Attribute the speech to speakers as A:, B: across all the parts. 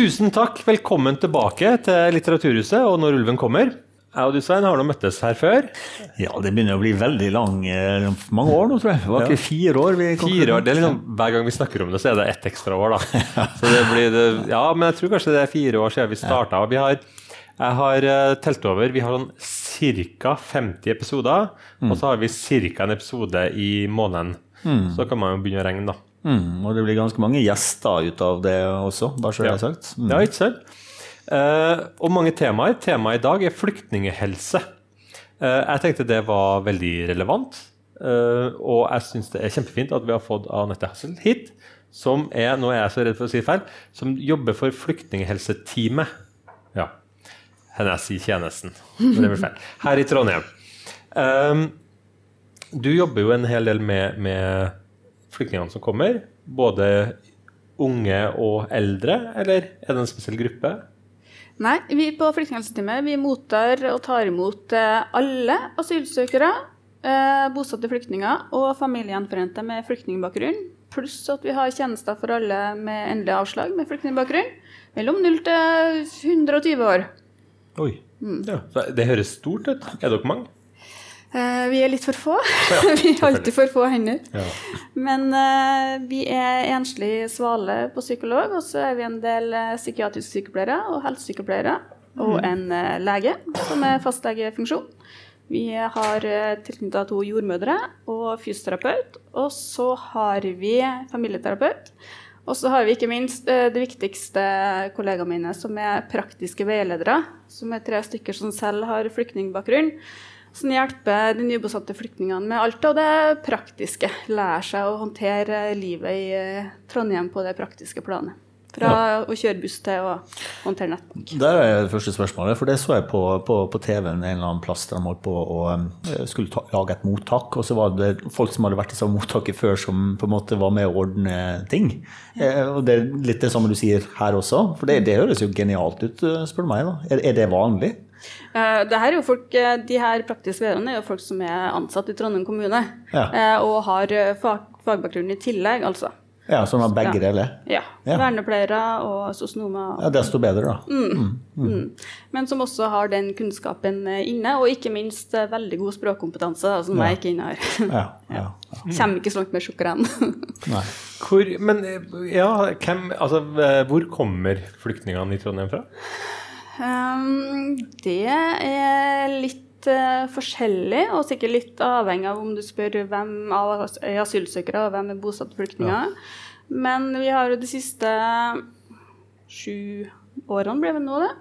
A: Tusen takk. Velkommen tilbake til Litteraturhuset og Når ulven kommer. Jeg og du, Svein, har nå møttes her før.
B: Ja, det begynner å bli veldig lang, eh, mange år nå, tror jeg. Det var ikke fire år? vi kom
A: Fire år, det er liksom, Hver gang vi snakker om det, så er det ett ekstra år, da. Så det blir det, ja, men jeg tror kanskje det er fire år siden vi starta. Vi har, jeg har eh, telt over. Vi har sånn ca. 50 episoder, og så har vi ca. en episode i måneden. Så kan man jo begynne å regne, da.
B: Mm, og det blir ganske mange gjester ut av det også, bare så det er sagt. Mm.
A: Ja, ikke sant? Eh, og mange temaer. Temaet i dag er flyktninghelse. Eh, jeg tenkte det var veldig relevant, eh, og jeg syns det er kjempefint at vi har fått Anette Hassel hit, som er, nå er jeg så redd for å si feil, som jobber for Flyktninghelseteamet. Ja. Henne jeg sier tjenesten. Her i Trondheim. Eh, du jobber jo en hel del med, med flyktningene som kommer, både unge og eldre, eller er det en spesiell gruppe?
C: Nei, vi på Flyktninghelseteamet vi mottar og tar imot eh, alle asylsøkere, eh, bosatte flyktninger og familiegjenforente med flyktningbakgrunn. Pluss at vi har tjenester for alle med endelig avslag med flyktningbakgrunn. Mellom 0 til 120 år.
A: Oi. Ja, det høres stort ut. Er dere mange?
C: Eh, vi er litt for få. vi har alltid for få hender.
A: Ja.
C: Men uh, vi er enslig svale på psykolog, og så er vi en del eh, psykiatriske sykepleiere og helsesykepleiere. Og en uh, lege som er fastlegefunksjon. Vi har uh, tilknytta to jordmødre og fysioterapeut. Og så har vi familieterapeut. Og så har vi ikke minst de viktigste kollegaene mine, som er praktiske veiledere. Som er tre stykker som selv har flyktningbakgrunn. Som hjelper de nybosatte flyktningene med alt av det praktiske. Lære seg å håndtere livet i eh, Trondheim på det praktiske planet. Fra å kjøre buss til å håndtere nettbank.
B: Der er det første spørsmålet, for det så jeg på, på, på TV-en en eller annen plass der de holdt på å um, skulle ta, lage et mottak, og så var det folk som hadde vært i samme mottaket før, som på en måte var med å ordne ting. Eh, og det er litt det samme du sier her også, for det, det høres jo genialt ut, eh, spør du meg. da. Er, er det vanlig?
C: Eh, det her er jo folk, eh, de her praktiske lederne er jo folk som er ansatt i Trondheim kommune.
B: Ja.
C: eh, Og har fag, fagbakgrunn i tillegg, altså.
B: Ja, Som har begge
C: Ja.
B: deler?
C: Ja.
B: Ja.
C: Vernepleiere og sosionomer.
B: Ja, Desto bedre, da.
C: Mm. Men som også har den kunnskapen inne, og ikke minst veldig god språkkompetanse, da, som jeg ikke inne har.
B: Ja, ja.
C: Kommer ikke så langt med sjokkeren.
A: Hvor, men ja, hvem, altså, hvor kommer flyktningene i Trondheim fra?
C: Um, det er litt eh, forskjellig, og sikkert litt avhengig av om du spør hvem av er asylsøkere og hvem er bosatte flyktninger. Men vi har jo de siste sju årene, ble det nå det,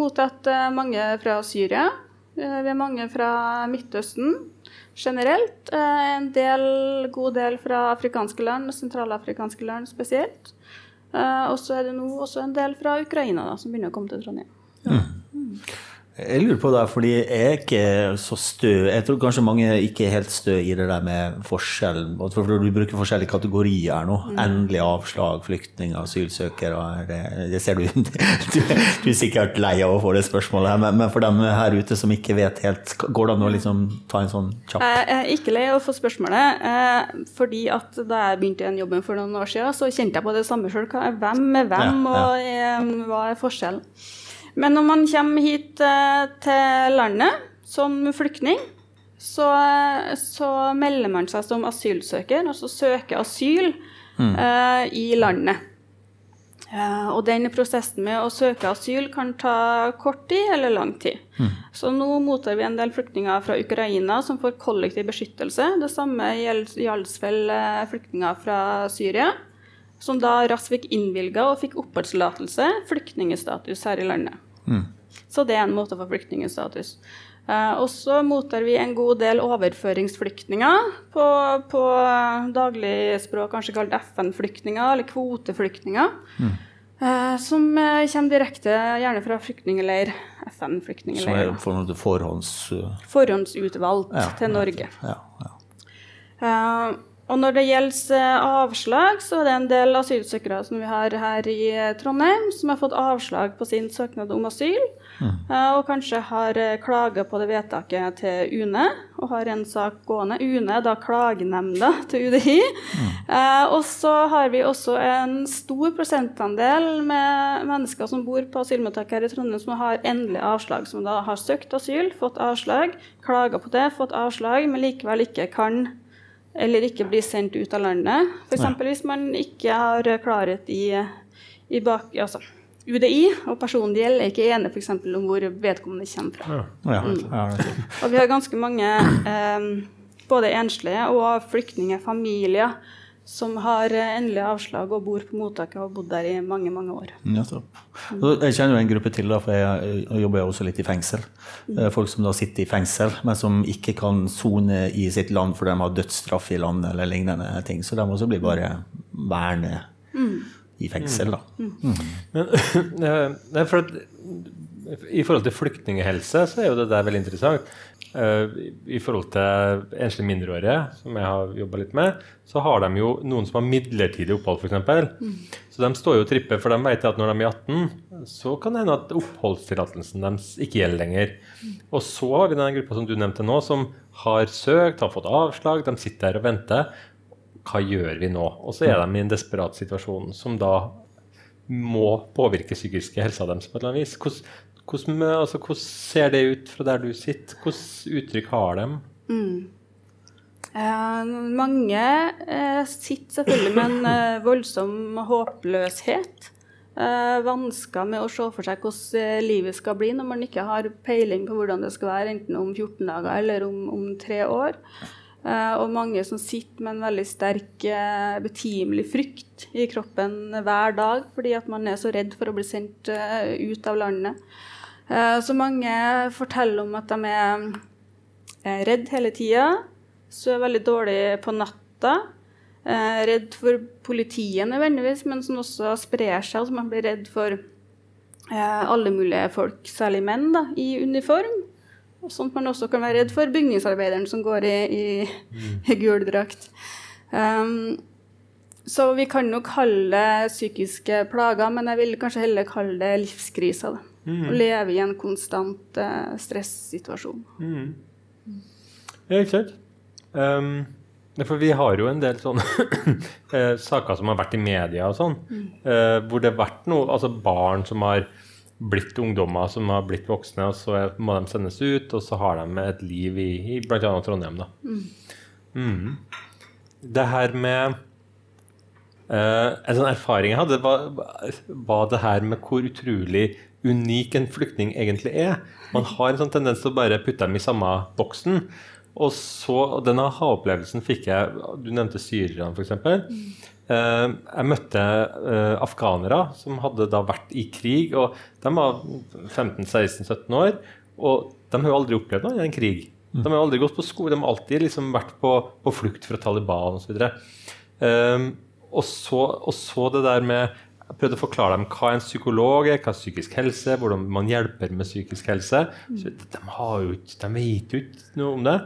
C: mottatt eh, mange fra Syria. Eh, vi har mange fra Midtøsten generelt. en del, god del fra afrikanske land, sentralafrikanske land spesielt. Eh, og så er det nå også en del fra Ukraina da, som begynner å komme til Trondheim.
B: Jeg lurer på det, fordi jeg er ikke så stø Jeg tror kanskje mange ikke er helt stø i det der med forskjell. For du bruker forskjellige kategorier nå. Endelig avslag, flyktninger, asylsøkere. Det, det ser du, du Du er sikkert lei av å få det spørsmålet her, men, for dem her ute som ikke vet helt, går det an å liksom ta en sånn kjapp
C: Jeg er ikke lei av å få spørsmålet, eh, fordi at da jeg begynte i den jobben for noen år siden, så kjente jeg på det samme sjøl. Hvem er hvem,
B: Ja, ja.
C: og eh, hva er forskjellen? Men når man kommer hit eh, til landet som flyktning, så, så melder man seg som asylsøker, altså søker asyl eh, i landet. Uh, og den prosessen med å søke asyl kan ta kort tid eller lang tid. Så nå mottar vi en del flyktninger fra Ukraina som får kollektiv beskyttelse. Det samme gjaldt vel eh, flyktninger fra Syria, som da raskt fikk innvilga og fikk oppholdstillatelse, flyktningstatus her i landet. Så det er en måte å få flyktningstatus. Eh, og så mottar vi en god del overføringsflyktninger, på, på dagligspråk kanskje kalt FN-flyktninger eller kvoteflyktninger. eh, som eh, kommer direkte gjerne fra flyktningleir,
B: som er
C: FN-flyktningleir.
B: for noe forhånds...
C: Forhåndsutvalgt
B: Ja,
C: til Norge.
B: Ja, ja.
C: Eh, og når det gjelder eh, avslag, så er det en del asylsøkere som vi har her i eh, Trondheim, som har fått avslag på sin søknad om asyl, Mm. og kanskje har klaga på det vedtaket til UNE, og har en sak gående. UNE er da klagenemnda til UDI. Eh, og så har vi også en stor prosentandel med mennesker som bor på asylmottak her i Trondheim, som har endelig avslag, som da har søkt asyl, fått avslag, klaga på det, fått avslag, men likevel ikke kan eller ikke blir sendt ut av landet. F.eks. Hvis man ikke har klarhet i, i bak, altså, UDI og personen det gjelder, er ikke enig f.eks. om hvor vedkommende kommer fra. Ja. Mm. Og vi har ganske mange eh, både enslige og flyktningfamilier som har endelig avslag og bor på mottaket og har bodd der i mange mange år.
B: Ja, jeg kjenner jo en gruppe til, da, for jeg, jeg jobber også litt i fengsel. Mm. Folk som da sitter i fengsel, men som ikke kan sone i sitt land fordi de har dødsstraff i landet eller lignende ting. Så de også blir bare værende. Mm i fengsel. Da. Mm.
A: Mm. Men, for at, I forhold til flyktninghelse så er jo det der veldig interessant. Uh, I forhold til enslige mindreårige, som jeg har jobba litt med, så har de jo noen som har midlertidig opphold, f.eks. Mm. Så de står jo og tripper, for de vet at når de er 18, så kan det hende at oppholdstillatelsen deres ikke gjelder lenger. Mm. Og så har vi den gruppa som du nevnte nå, som har søkt, har fått avslag, de sitter her og venter hva gjør vi nå? Og så er de i en desperat situasjon som da må påvirke psykiske helsa deres på et eller annet vis. Hvordan, hvordan, altså, hvordan, ser det ut fra der du sitter? Hvilke uttrykk har de? Mm.
C: Eh, mange eh, sitter selvfølgelig med en eh, voldsom håpløshet. Eh, vansker med å se for seg hvordan eh, livet skal bli når man ikke har peiling på hvordan det skal være, enten om 14 dager eller om, om tre år. Uh, og mange som sitter med en veldig sterk, betimelig frykt i kroppen hver dag fordi at man er så redd for å bli sendt ut av landet. Så mange forteller om at de er, er redd hele tida, så er veldig dårlig på natta. redd for politiet nødvendigvis, men som også sprer seg. Altså man blir redd for alle mulige folk, særlig menn, da, i uniform. Sånn at man også kan være redd for bygningsarbeideren som går i, i, mm. i gul drakt. Um, så vi kan jo kalle det psykiske plager, men jeg vil kanskje heller kalle det livskriser. Mm. Å leve i en konstant uh, stressituasjon. Mm.
A: Ja, ikke sant? Um, for vi har jo en del sånne eh, saker som har vært i media og sånn, mm. uh, hvor det har vært noe, altså barn som har blitt ungdommer som har blitt voksne, og så må de sendes ut, og så har de et liv i, i bl.a. Trondheim. da. Mm. Mm. Det her med uh, En sånn erfaring jeg hadde, var, var, det her med hvor utrolig unik en flyktning egentlig er. Man har en sånn tendens til å bare putte dem i samme boksen. Og så, Den aha-opplevelsen fikk jeg Du nevnte syrerne, f.eks. Eh, jeg møtte eh, afghanere som hadde da vært i krig. og De var 15-16-17 år, og de har jo aldri opplevd noe i en krig. De har aldri gått på skole, de har alltid liksom vært på, på flukt fra Taliban osv. Um, og, så, og så det der med Jeg prøvde å forklare dem hva en psykolog er, hva er psykisk helse, hvordan man hjelper med psykisk helse. Så de, har jo, de vet jo ikke noe om det.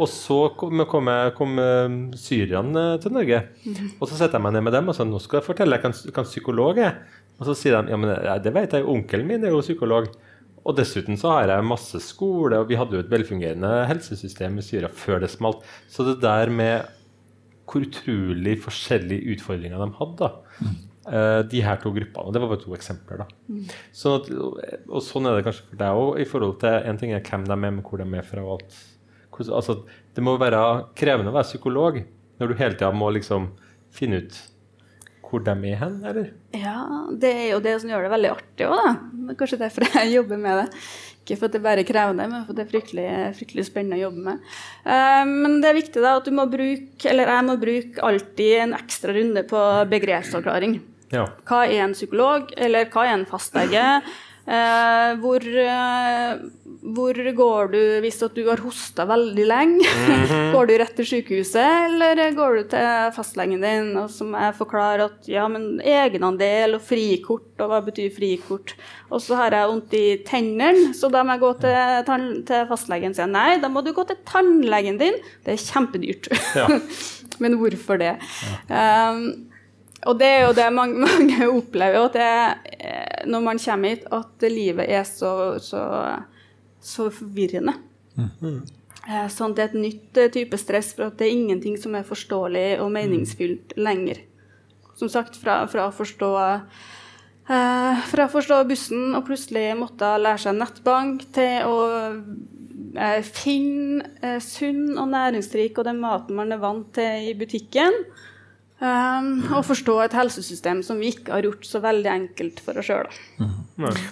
A: Og så kom, kom, kom uh, syrerne til Norge. Og så setter jeg meg ned med dem og sa nå skal jeg fortelle hva en psykolog er. Og så sier de ja, men det vet jeg, onkelen min er jo psykolog. Og dessuten så har jeg masse skole, og vi hadde jo et velfungerende helsesystem i Syria før det smalt. Så det der med hvor utrolig forskjellige utfordringer de hadde, da. Uh, de her to gruppene. Det var bare to eksempler. Mm. Sånn at, og sånn er det kanskje for deg òg, i forhold til en ting er hvem de er, men hvor de er fra. og alt altså, det må være krevende å være psykolog når du hele tida må liksom finne ut hvor de er hen, eller?
C: Ja, det er jo det som gjør det veldig artig òg, da. Det kanskje derfor jeg jobber med det. Ikke for at det bare er krevende, men for at det er fryktelig, fryktelig spennende å jobbe med. Uh, men det er viktig da at du må bruke, eller jeg må bruke alltid en ekstra runde på begrepsavklaring. Ja. Hva er en psykolog, eller hva er en fastlege? Eh, hvor, eh, hvor går du hvis du har hosta veldig lenge? Mm -hmm. Går du rett til sykehuset, eller går du til fastlegen din? Og som jeg forklarer at ja, men egenandel og frikort, og hva betyr frikort? Og så har jeg vondt i tennene, så da må jeg gå til, til fastlegen og si nei, da må du gå til tannlegen din. Det er kjempedyrt. Ja. men hvorfor det? Ja. Um, og det er jo det mange, mange opplever, at det, eh, når man kommer hit, at livet er så, så så forvirrende. Mm. Sånn det er et nytt eh, type stress, for at det er ingenting som er forståelig og meningsfylt lenger. Som sagt, fra, fra å forstå eh, fra å forstå bussen og plutselig måtte lære seg nettbank, til å eh, finne eh, sunn og næringsrik og den maten man er vant til i butikken. Um, og forstå et helsesystem som vi ikke har gjort så veldig enkelt for oss sjøl.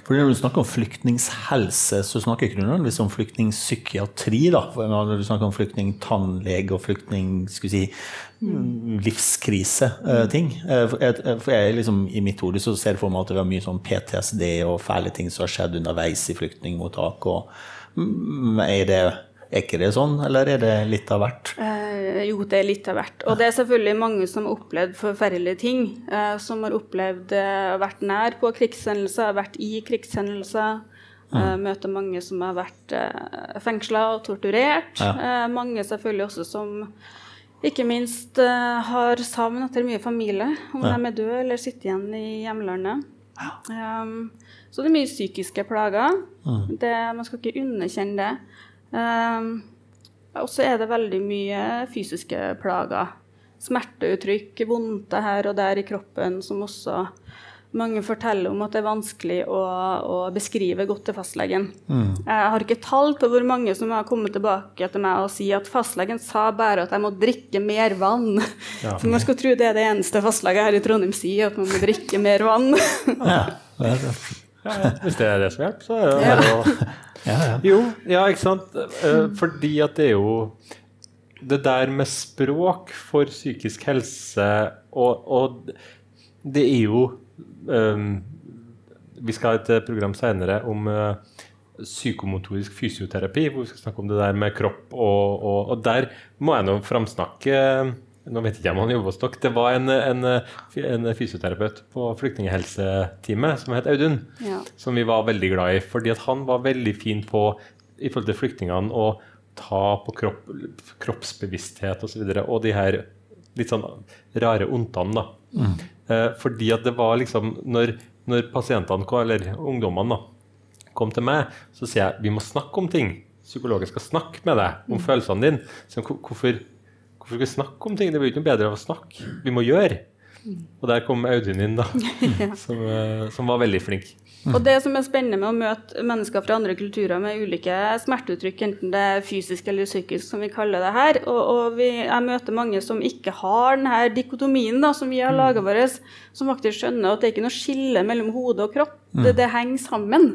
B: For Når du snakker om flyktninghelse, så snakker ikke du nødvendigvis om flyktningpsykiatri. da. For Når du snakker om flyktningtannlege og flyktning-livskrise-ting, si, livskriseting. For for jeg liksom, I mitt hode så ser jeg for meg at det var mye sånn PTSD og fæle ting som har skjedd underveis i flyktningmottak. og mm, er det er ikke det sånn, eller er det litt av hvert?
C: Eh, jo, det er litt av hvert. Og det er selvfølgelig mange som har opplevd forferdelige ting. Eh, som har opplevd eh, vært nær på krigshendelser, vært i krigshendelser. Eh, møter mange som har vært eh, fengsla og torturert.
B: Ja.
C: Eh, mange selvfølgelig også som ikke minst har savn etter mye familie, om
B: Ja.
C: de er døde eller sitter igjen i hjemlandet. Um, så det er mye psykiske plager. Det, man skal ikke underkjenne det. Um, og så er det veldig mye fysiske plager. Smerteuttrykk, vondter her og der i kroppen, som også mange forteller om at det er vanskelig å, å beskrive godt til fastlegen. Jeg har ikke tall på hvor mange som har kommet tilbake til meg og sier at fastlegen sa bare at jeg må drikke mer vann. For man skal tro det er det eneste fastlege her i Trondheim sier, at man må drikke mer vann.
B: Ja, ja, ja.
A: Ja, hvis det er det som hjelper, så er det bare å
B: ja.
A: Jo, ja, ikke sant. Eh, Fordi at det er jo det der med språk for psykisk helse og, og det er jo um, Vi skal ha et program senere om uh, psykomotorisk fysioterapi, hvor vi skal snakke om det der med kropp. Og, og, og der må jeg nå framsnakke Nå vet ikke jeg om han jobber hos dere. Det var en, en, en fysioterapeut på flyktninghelseteamet som het Audun
C: Ja.
A: som vi var veldig glad i. Fordi at han var veldig fin på i forhold til flyktningene å ta på kropp, kroppsbevissthet osv. Og, så videre, og de her litt sånn rare ondtene. da. Eh, fordi at det var liksom Når, når pasientene, eller ungdommene, da, kom til meg, så sier jeg vi må snakke om ting. Psykologen skal snakke med deg om følelsene dine. Så, hvorfor, hvorfor skal vi snakke om ting? Det blir ikke noe bedre av å snakke. Vi må gjøre. Og der kom Audun inn, da, som, eh, som var veldig flink.
C: Og det som er spennende med å møte mennesker fra andre kulturer med ulike smerteuttrykk, enten det er fysisk eller psykisk, som vi kaller det her, og, og vi, jeg møter mange som ikke har denne dikotomien da, som vi har laga vår, som faktisk skjønner at det er ikke noe skille mellom hode og kropp. Det, det henger sammen.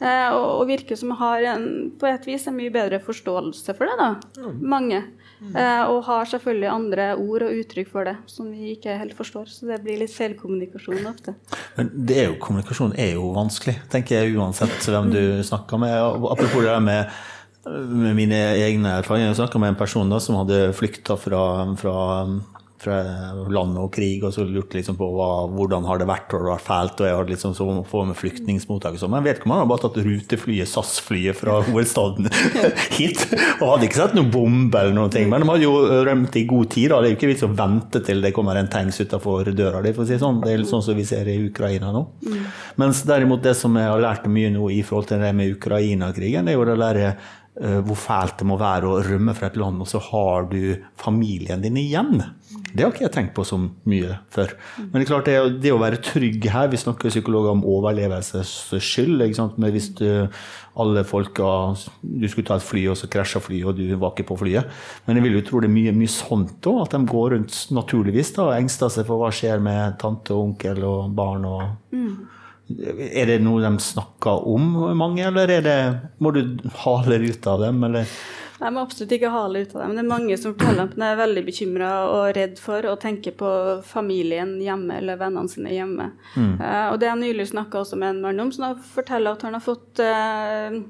C: Eh, og, og virker som har en, på et vis en mye bedre forståelse for det, da. Mange. Eh, og har selvfølgelig andre ord og uttrykk for det som vi ikke helt forstår. Så det blir litt feilkommunikasjon ofte.
B: Men det er jo, kommunikasjon er jo vanskelig, tenker jeg, uansett hvem du snakker med. Og Apropos det der med, med mine egne erfaringer. Jeg snakka med en person da, som hadde flykta fra, fra, fra land og krig, og så lurte liksom på hva, hvordan har det vært, og det har vært fælt. Og jeg har liksom så få med flyktningsmottak vet sånn. Men vedkommende har bare tatt ruteflyet, SAS-flyet fra hovedstaden hit. Og hadde ikke sett noen bombe eller noen ting. Men de hadde jo rømt i god tid. da. Det er jo ikke vits å vente til det kommer en tanks utafor døra di, for å si det sånn. Det er litt sånn som vi ser i Ukraina nå. Mens derimot det som jeg har lært mye nå i forhold til det med Ukraina-krigen, det er jo det derre eh, hvor fælt det må være å rømme fra et land, og så har du familien din igjen. Det har ikke jeg tenkt på så mye før. Men det er klart, det, det å være trygg her Vi snakker psykologer om overlevelses skyld. Men hvis du, alle folka Du skulle ta et fly, og så krasja flyet, og du var ikke på flyet. Men jeg vil jo tro det er mye, mye sånt òg. At de går rundt naturligvis da, og engster seg for hva skjer med tante og onkel og barn. og er det noe de snakker om, mange, eller er det, må du hale ut av dem? Eller?
C: Jeg må absolutt ikke hale ut av dem. men det er mange som forteller at de er veldig bekymra og redd for å tenke på familien hjemme eller vennene sine hjemme. Eh, og det jeg nylig snakka også med en mann om, som forteller at han har fått uh,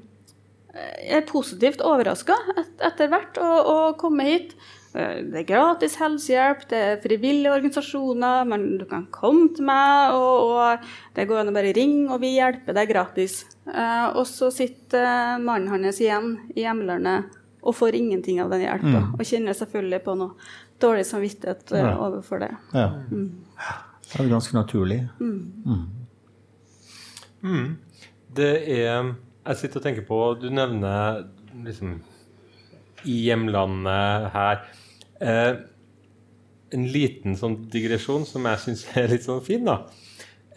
C: er positivt overraska et, etter hvert å komme hit. Eh, Det er gratis helsehjelp, det er frivillige organisasjoner, men du kan komme til meg, og, og det går an å bare ringe, og vi hjelper deg gratis. Eh, og så sitter mannen hans igjen i hjemlandet og får ingenting av den hjelpa, og kjenner selvfølgelig på noe dårlig samvittighet eh,
B: Ja.
C: overfor det.
B: Ja. Det er ganske naturlig.
A: Det er Jeg sitter og tenker på Du nevner liksom i hjemlandet her. Eh, en liten sånn digresjon som jeg syns er litt sånn fin, da.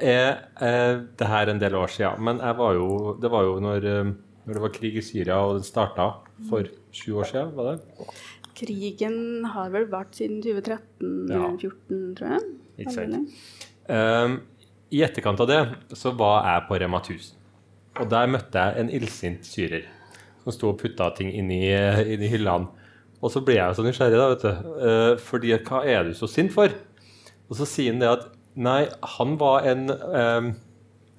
A: Er, eh, det her er en del år siden, men var jo, det var jo når, eh, når det var krig i Syria, og den starta for sju år siden, var det?
C: Krigen har vel vært siden 2013-2014,
A: Ja.
C: tror jeg.
A: Ikke sant. Um, I etterkant av det så var jeg på Rema 1000. Og der møtte jeg en illsint syrer som sto og putta ting inn i, inn i hyllene. Og så ble jeg så nysgjerrig, da, vet du. Uh, fordi hva er du så sint for? Og så sier han det at nei, han var en, um,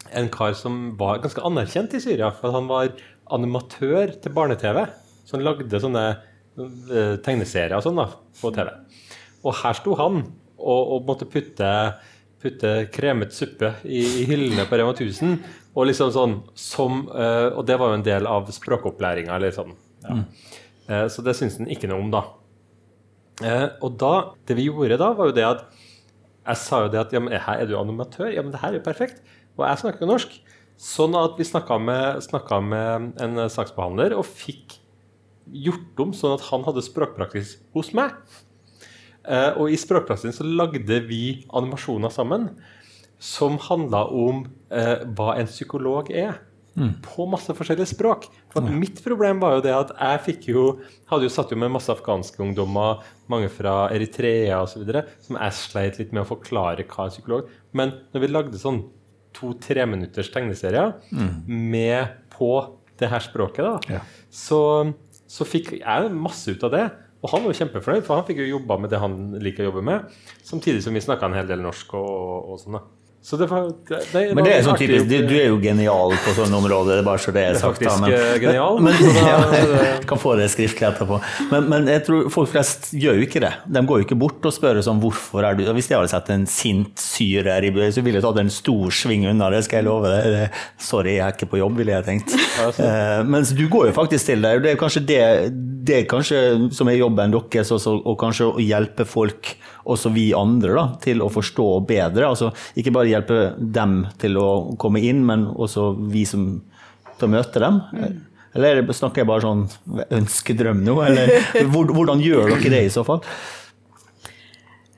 A: en kar som var ganske anerkjent i Syria. For han var animatør til barne-TV. Så han lagde sånne uh, tegneserier og sånn da, på TV. Og her sto han og, og måtte putte, putte kremet suppe i, i hyllene på Rema 1000. Og liksom sånn som, eh, og det var jo en del av språkopplæringa. Sånn. Ja. Eh, så det syntes han ikke noe om, da. Eh, og da, det vi gjorde da, var jo det at jeg sa jo det at ja, men her er du animatør. Ja, men det her er jo perfekt. Og jeg snakker jo norsk. Sånn at vi snakka med, med en saksbehandler og fikk gjort om sånn at han hadde språkpraksis hos meg. Eh, og i språkpraksisen så lagde vi animasjoner sammen som handla om eh, hva en psykolog er. På masse forskjellige språk. For ja. Mitt problem var jo det at jeg fikk jo, hadde jo satt jo med masse afghanske ungdommer, mange fra Eritrea osv., som jeg sleit litt med å forklare hva en psykolog Men når vi lagde sånn to-tre minutters tegneserier med på det her språket, da,
B: Ja.
A: så, så fikk jeg masse ut av det. Og han var jo kjempefornøyd, for han fikk jo jobba med det han liker å jobbe med. Samtidig som vi snakka en hel del norsk og, og sånn. da. Så det var, det, det
B: Men det er
A: var
B: sånn typisk, du, du er jo genial på sånne områder, bare så det er sagt. da,
A: faktisk eh, genial.
B: Men,
A: men,
B: ja, jeg kan få det skriftlig etterpå. Men, men jeg tror folk flest gjør jo ikke det. De går jo ikke bort og spør sånn hvorfor er du Hvis jeg hadde sett en sint syrer i byen, så ville jeg tatt en stor sving unna det, skal jeg love deg. Det- Sorry, jeg er ikke på jobb, ville jeg tenkt. Uh, mens du går jo faktisk til det. Det er kanskje det, det er kanskje som er jobben deres, også, og kanskje å hjelpe folk, også vi andre, da, til å forstå bedre. Altså ikke bare hjelpe dem til å komme inn, men også vi som til å møte dem. Eller er snakker jeg bare sånn ønskedrøm nå, eller hvordan gjør dere det i så fall?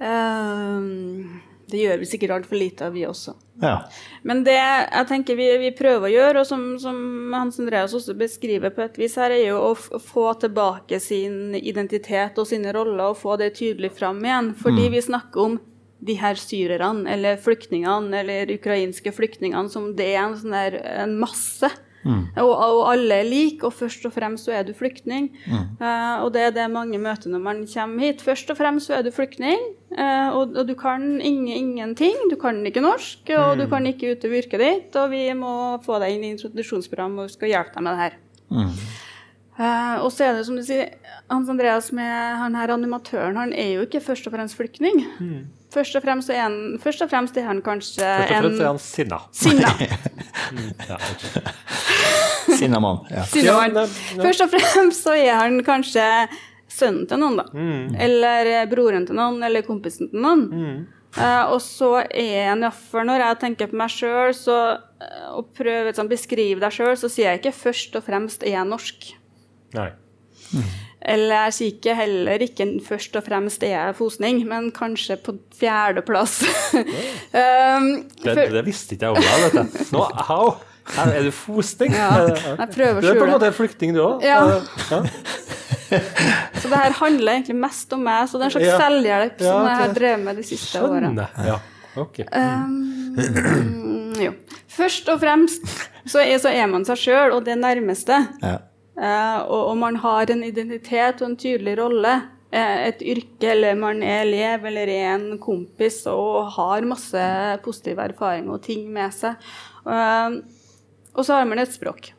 C: Ehm, det gjør vi sikkert altfor lite av, vi også.
B: Ja.
C: Men det jeg tenker vi, vi prøver å gjøre, og som, som Hans Andreas også beskriver på et vis her, er jo å få tilbake sin identitet og sine roller og få det tydelig fram igjen. Fordi vi snakker om de her syrerne, eller flyktningene, eller ukrainske flyktningene, som det er en sånn der en masse. Og, og alle er like, og først og fremst så er du flyktning. Eh, og det er det mange møter når man kommer hit. Først og fremst så er du flyktning, uh, og, og du kan ingen, ingenting. Du kan ikke norsk, og du kan ikke utøve yrket ditt, og vi må få deg inn i introduksjonsprogram og vi skal hjelpe deg med det her. Uh, og så er det som du sier, Hans Andreas med han her animatøren, han er jo ikke først og fremst flyktning. Først og fremst er han, først og fremst er han kanskje
A: Først og fremst er han sinna.
C: sinna.
B: Sinna mann. Ja.
C: sinna mann. Først og fremst så er han kanskje sønnen til noen, da.
A: Mm.
C: Eller eh, broren til noen, eller kompisen til noen. Eh, og så er han iallfall Når jeg tenker på meg sjøl og prøver å sånn, beskrive deg sjøl, så sier jeg ikke først og fremst er jeg norsk.
A: Nei.
C: Eller jeg sier ikke heller ikke først og fremst er jeg fosning, men kanskje på fjerdeplass. um,
A: Det, det visste ikke jeg om deg. vet. Nå, how? Her er du fosning?
C: Ja, jeg prøver å
A: Du er på en
C: måte
A: måte flyktning, du òg?
C: Ja.
A: ja.
C: Så det her handler egentlig mest om meg, så det er en slags
A: Ja.
C: selvhjelp
A: Ja,
C: som jeg har
A: det-
C: drevet med de siste årene.
A: Ja. Okay.
C: Um, jo. Først og fremst så er, så er man seg sjøl og det nærmeste.
B: Ja.
C: Eh, og, og man har en identitet og en tydelig rolle. Eh, et yrke, eller man er elev eller er en kompis og har masse positive erfaringer og ting med seg. Eh, og så har man et språk.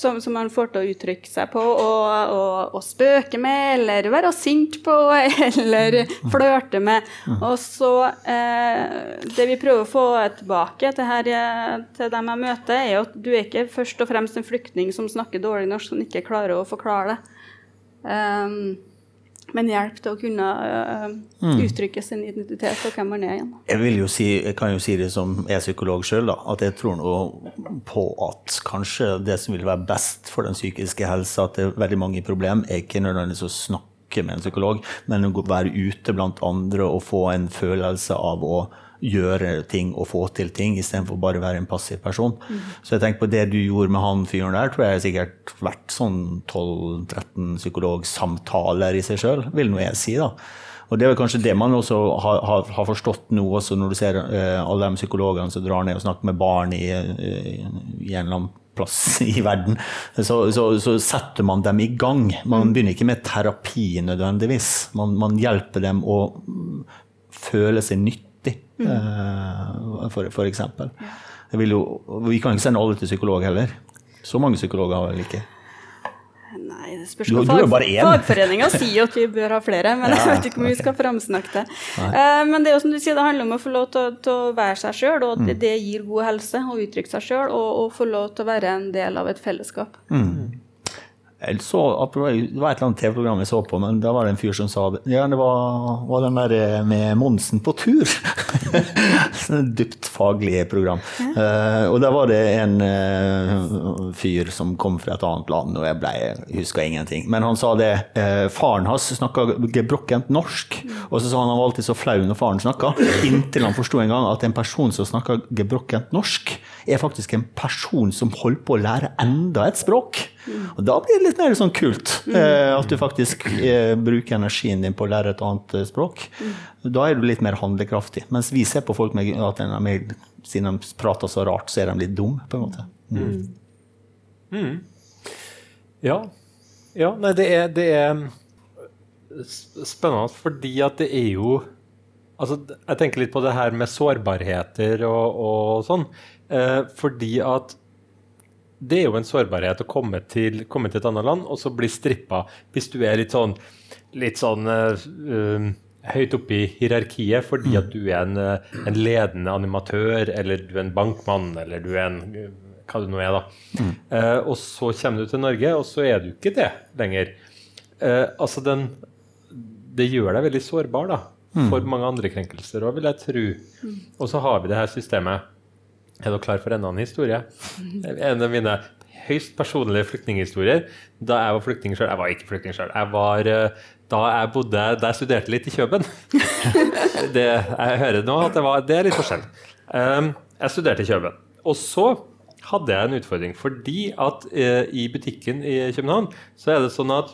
C: Som, som man får til å uttrykke seg på og, og, og spøke med, eller være sint på, eller flørte med. Og så eh, Det vi prøver å få tilbake til, her, eh, til dem jeg møter, er jo at du er ikke først og fremst en flyktning som snakker dårlig norsk, som ikke klarer å forklare det. Um, men hjelp til å kunne øh, uttrykke sin identitet og hvem man er igjen.
B: Jeg, vil jo si, jeg kan jo si det som er psykolog sjøl, at jeg tror nå på at kanskje det som vil være best for den psykiske helsa, at det er veldig mange problem, er ikke nødvendigvis å snakke med en psykolog, men å være ute blant andre og få en følelse av å gjøre ting og få til ting, istedenfor bare å være en passiv person. Så jeg tenker på det du gjorde med han fyren der, tror jeg sikkert vært sånn 12-13 psykologsamtaler i seg sjøl, vil nå jeg si, da. Og det er vel kanskje det man også har, har, har forstått nå, også når du ser eh, alle de psykologene som drar ned og snakker med barn i, eh, gjennom plass i verden, så, så, så setter man dem i gang. Man begynner ikke med terapi nødvendigvis. Man, man hjelper dem å mm, føle seg nyttig, eh, for, for eksempel. Jo, vi kan ikke sende alle til psykolog heller. Så mange psykologer har vel ikke.
C: Nei, det spørs hva fag,
B: bare én.
C: Fagforeninga sier at vi bør ha flere, men jeg vet ikke om vi skal framsnakke det. Uh, men det er jo som du sier, det handler om å få lov til, til å være seg sjøl, og det, det gir god helse å uttrykke seg sjøl, og, og få lov til å være en del av et fellesskap.
B: Jeg så, det var et eller annet TV-program jeg så på, men da var det en fyr som sa. Ja, det var, var den der eh, med Monsen på tur. Sånn dypt faglig program. Eh, og der var det en uh, fyr som kom fra et annet land, og jeg ble, huska ingenting. Men han sa det. Uh, faren hans snakka gebrokkent norsk, og så sa han han var alltid så flau når faren snakka, inntil han forsto en gang at en person som snakker gebrokkent norsk, er faktisk en person som holder på å lære enda et språk. Og da blir det litt mer sånn kult. Eh, at du faktisk eh, bruker energien din på å lære et annet eh, språk. Da er du litt mer handlekraftig. Mens vi ser på folk med at de er mer, siden de prater så rart, så er de litt dumme, på en måte.
A: Ja. ja nei, det er, det er spennende fordi at det er jo Altså, jeg tenker litt på det her med sårbarheter og, og sånn. Eh, fordi at det er jo en sårbarhet å komme til, komme til et annet land og så bli strippa hvis du er litt sånn, litt sånn eh, um, høyt oppe i hierarkiet fordi at du er en, eh, en ledende animatør, eller du er en bankmann, eller du er en hva det nå er, da. Uh, og så kommer du til Norge, og så er du ikke det lenger. Uh, altså den Det gjør deg veldig sårbar da, for mange andre krenkelser òg, vil jeg tro. Og så har vi det her systemet. Er dere klar for enda en historie? En av mine høyst personlige flyktninghistorier. Da jeg var flyktning sjøl Jeg var ikke flyktning sjøl. Jeg var eh, da jeg bodde Da jeg studerte litt i Kjøben. det, jeg hører nå at det, var, det er litt forskjell. Um, jeg studerte i Kjøben. Og så hadde jeg en utfordring, fordi at eh, i butikken i København så er det sånn at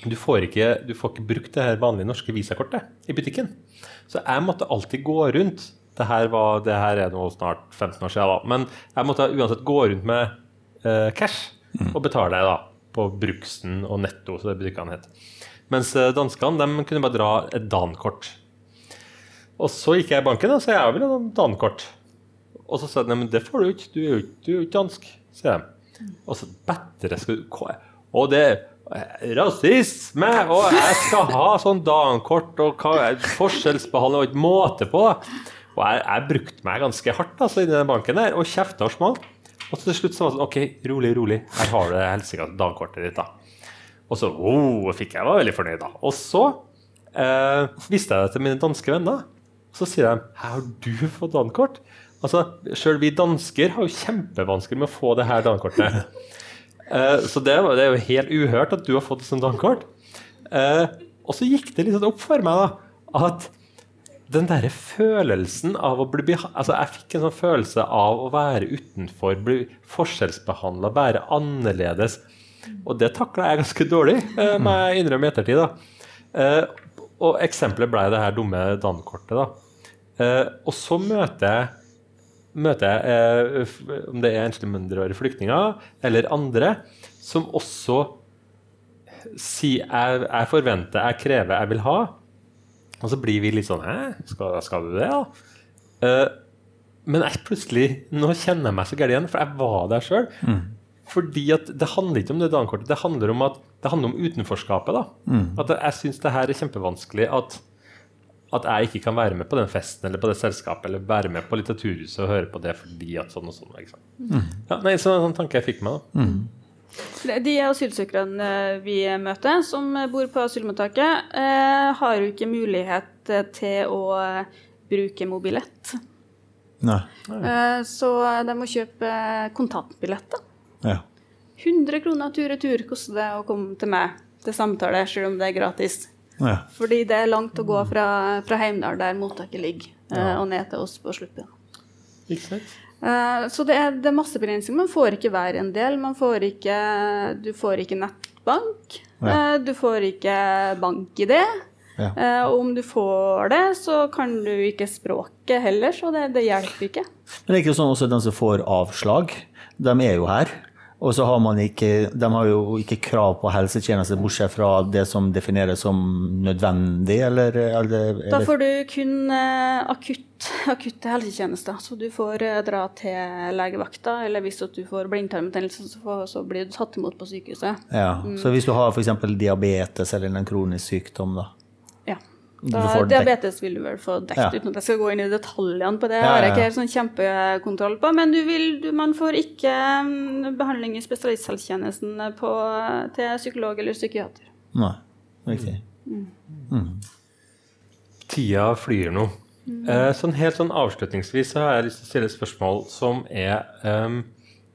A: du får ikke, du får ikke brukt det her vanlige norske visakortet i butikken. Så jeg måtte alltid gå rundt. Det her, var, det her er nå snart 15 år siden, da. men jeg måtte uansett gå rundt med eh, cash og betale da, på Bruksen og Netto, så det butikkene het. Mens eh, danskene de kunne bare dra et dankort. Og så gikk jeg i banken og sa jeg vil ha dankort. Og så sa de men det får du ikke, du er jo ikke, du er jo ikke dansk. sier de. Og så bedre skal du Og det er rasisme! Og jeg skal ha sånn dankort og hva- forskjellsbehandling og ikke måte på. Og jeg, jeg brukte meg ganske hardt altså, i den banken der, og kjefta og smalt. Og så til slutt så var det sånn OK, rolig, rolig. Her har du det helsike dankortet ditt, da. Og så oh, fikk jeg var veldig fornøyd, da. Og så eh, viste jeg det til mine danske venner. Så sier de Her har du fått dankort? Altså, Sjøl vi dansker har jo kjempevansker med å få det her dankortet. Eh, så det, det er jo helt uhørt at du har fått et sånt dankort. Eh, og så gikk det litt sånn opp for meg da, at den derre følelsen av å bli Altså, jeg fikk en sånn følelse av å være utenfor, bli forskjellsbehandla, være annerledes. Og det takla jeg ganske dårlig, eh, må jeg innrømme i ettertid. da. Eh, og eksempelet ble det her dumme dankortet. da. Eh, og så møter jeg møter jeg, eh, om det er enslige mindreårige flyktninger eller andre, som også sier jeg, jeg forventer, jeg krever, jeg vil ha. Og så blir vi litt sånn Hæ, skal, skal du det, da? Uh, men jeg plutselig Nå kjenner jeg meg så gæren igjen, for jeg var der sjøl. Fordi at det handler ikke om det dankortet, det handler om, at, det handler om utenforskapet. da. At jeg syns det her er kjempevanskelig at, at jeg ikke kan være med på den festen eller på det selskapet eller være med på Litteraturhuset og høre på det fordi at sånn og sånn. Ikke sant? Ja, nei, så en sånn tanke jeg fikk meg, da.
C: De asylsøkerne vi møter, som bor på asylmottaket, eh, har jo ikke mulighet til å bruke mobilett.
B: Nei.
C: Nei. Så de må kjøpe kontantbilletter.
B: Ja.
C: 100 kroner tur-retur koster det å komme til meg til samtale, selv om det er gratis.
B: ja.
C: Fordi det er langt å gå fra, fra Heimdal, der mottaket ligger, ja. og ned til oss på Sluppen.
A: Ikke sant?
C: Eh, Så det er, det er masse begrensninger. Man får ikke hver en del. Man får ikke, du får ikke nettbank.
B: Ja.
C: Eh, Du får ikke bank-ID.
B: Ja.
C: Eh, Og om du får det, så kan du ikke språket heller, så det, det hjelper ikke.
B: Men det er ikke sånn også den som får avslag, de er jo her. Og så har man ikke, de har jo ikke krav på helsetjenester, bortsett fra det som defineres som nødvendig, eller, eller,
C: Da får du kun eh, akutt, akutte helsetjenester. Så du får eh, dra til legevakta, eller hvis du får blindtarmbetennelse, så, så blir du tatt imot på sykehuset.
B: ja. Så hvis du har f.eks. diabetes eller en kronisk sykdom, da
C: Da,
B: får
C: diabetes vil du vel få dekket,
B: Ja.
C: uten at jeg skal gå inn i detaljene på det.
B: Ja,
C: har jeg ikke helt sånn kjempekontroll på. Men du vil, du, man får ikke mm, behandling i spesialisthelsetjenesten til psykolog eller psykiater.
B: Nei, riktig.
A: Tida flyr nå. Eh, sånn helt sånn avslutningsvis så har jeg lyst til å stille et spørsmål som er um,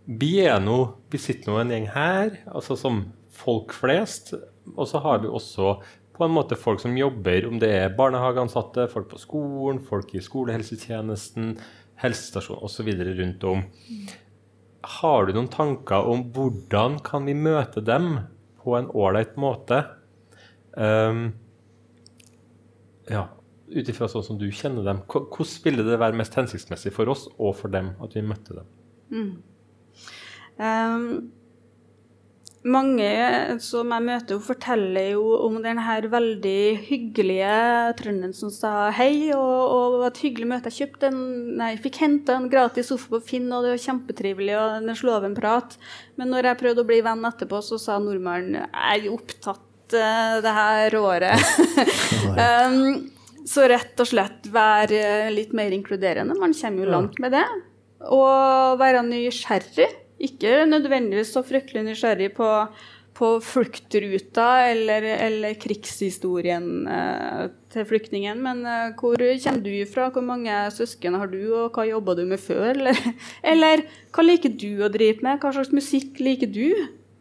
A: Vi er nå Vi sitter nå en gjeng her, altså som folk flest. Og så har vi også på en måte folk som jobber, om det er barnehageansatte, folk på skolen, folk i skolehelsetjenesten, helsestasjon osv. rundt om. Har du noen tanker om hvordan kan vi møte dem på en ålreit måte? Um, ja, ut ifra sånn som du kjenner dem, hvordan ville det være mest hensiktsmessig for oss og for dem at vi møtte dem?
C: Ehm, mange som jeg møter, forteller jo om den her veldig hyggelige trønderen som sa hei, og, og det var et hyggelig møte. Jeg kjøpte en, nei, fikk henta en gratis sofa på Finn, og det var kjempetrivelig, og den slo av en prat. Men når jeg prøvde å bli venn etterpå, så sa nordmannen jeg er opptatt uh, det her året. um, så rett og slett være litt mer inkluderende. Man kommer jo langt med det. Og være nysgjerrig. Ikke nødvendigvis så fryktelig nysgjerrig på, på fluktruta eller, eller krigshistorien eh, til flyktningen, men eh, hvor kommer du fra, hvor mange søsken har du, og hva jobba du med før? Eller, eller hva liker du å drive med, hva slags musikk liker du?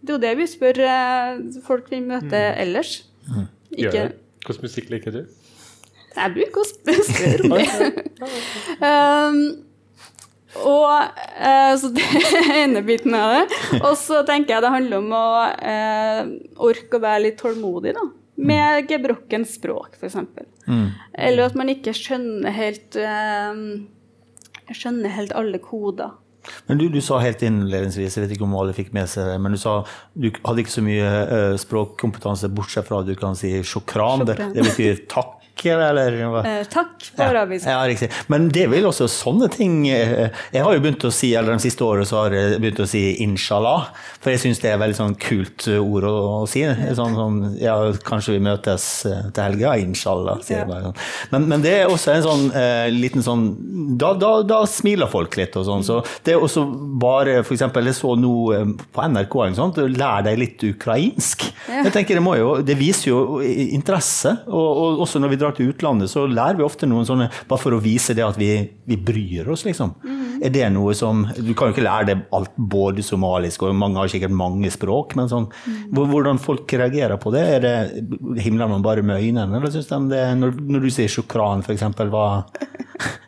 C: Det er jo det vi spør eh, folk vi møter ellers.
A: Gjør
C: Ikke?
A: Hvilken musikk liker du?
C: jeg bruker å sp- spørre om det. um, og eh, Så det er ene biten av det. Og så tenker jeg det handler om å eh, orke å være litt tålmodig, da. Med gebrokkent språk, f.eks.
B: Mm.
C: Eller at man ikke skjønner helt eh, Skjønner helt alle koder.
B: Men du, du sa helt innledningsvis, jeg vet ikke om alle fikk med seg det, men du sa du hadde ikke så mye uh, språkkompetanse bortsett fra at du kan si sjokran. Det, det betyr takk, eller?
C: Eh, takk på arabisk.
B: Ja, riktig. Men det vil også sånne ting eh, Jeg har jo begynt å si, eller de siste årene så har jeg begynt å si inshallah, for jeg syns det er et veldig sånn kult ord å, å si. Sånn, sånn, ja, kanskje vi møtes eh, til helga, inshallah, sier jeg bare sånn. Men, men det er også en sånn eh, liten sånn da, da, da smiler folk litt og sånn. Så det er også bare for eksempel, Jeg så nå eh, på NRK noe lær deg litt ukrainsk.
C: Ja.
B: Jeg tenker Det må jo, det viser jo interesse. Og, og også når vi drar til utlandet, så lærer vi ofte noen sånne bare for å vise det at vi, vi bryr oss, liksom. Er det noe som Du kan jo ikke lære det alt både somalisk, og mange har sikkert mange språk, men sånn mm. Hvordan folk reagerer på det? Er det Himler man bare med øynene, eller syns de det Når, når du sier sjokran, eksempel, hva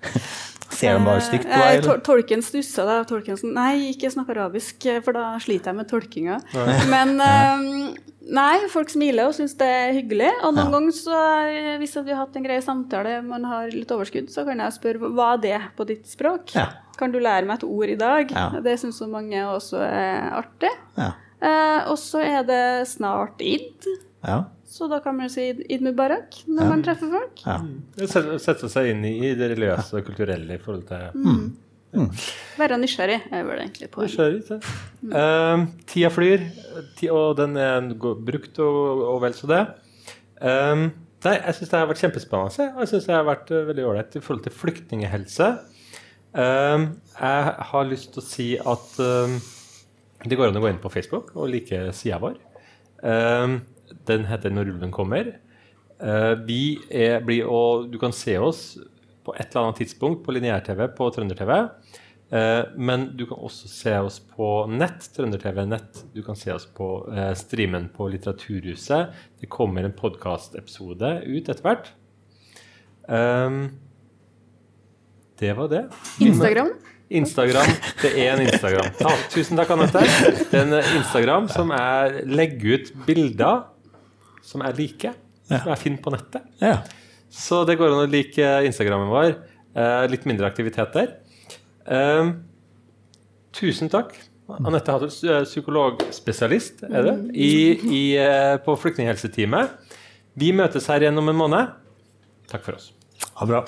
B: Ser de bare stygt på
C: Eh,
B: deg? eller?
C: tolken stussa da. Tolken sånn Nei, ikke snakk arabisk, for da sliter jeg med tolkinga. Men eh, nei, folk smiler og syns det er hyggelig. Og noen
B: Ja.
C: ganger, så, eh, hvis vi har hatt en grei samtale, man har litt overskudd, så kan jeg spørre hva er det på ditt språk?
B: Ja.
C: Kan du lære meg et ord i dag?
B: Ja.
C: Det syns så mange også er artig.
B: Ja.
C: Eh, og så er det snart id,
B: Ja.
C: Så da kan man jo si id mubarak når man treffer folk.
B: ja.
A: Sette sette seg inn i det religiøse og kulturelle i forhold til
C: Være nysgjerrig er vel egentlig poenget.
A: Nysgjerrig, mm. uh, tida flyr, og den er brukt og, og vel så det. Um, nei, jeg syns det har vært kjempespennende. og Jeg synes det har vært eh, veldig ålreit i forhold til flyktninghelse. Um, jeg har lyst til å si at um, Det går an å gå inn på Facebook og like sida vår. Eh, den heter 'Når ulven kommer'. Eh, vi er, blir, og du kan se oss på et eller annet tidspunkt på lineær-TV på Trønder-TV. Eh, men du kan også se oss på nett. Trønder-TV nett. Du kan se oss på eh, streamen på Litteraturhuset. Det kommer en podkastepisode ut etter hvert. Um, det var det.
D: Instagram.
A: Instagram. Det er en Instagram. Ta, tusen takk, Anette. Det er en Instagram som jeg legger ut bilder som jeg liker, som jeg finner på nettet.
B: Ja.
A: Så det går an å like Instagrammen vår. Eh, litt mindre aktivitet der. Eh, tusen takk. Anette Hattel, psykologspesialist er det, i, i, eh, på Flyktninghelseteamet. Vi møtes her igjen om en måned. Takk for oss.
B: Ha bra.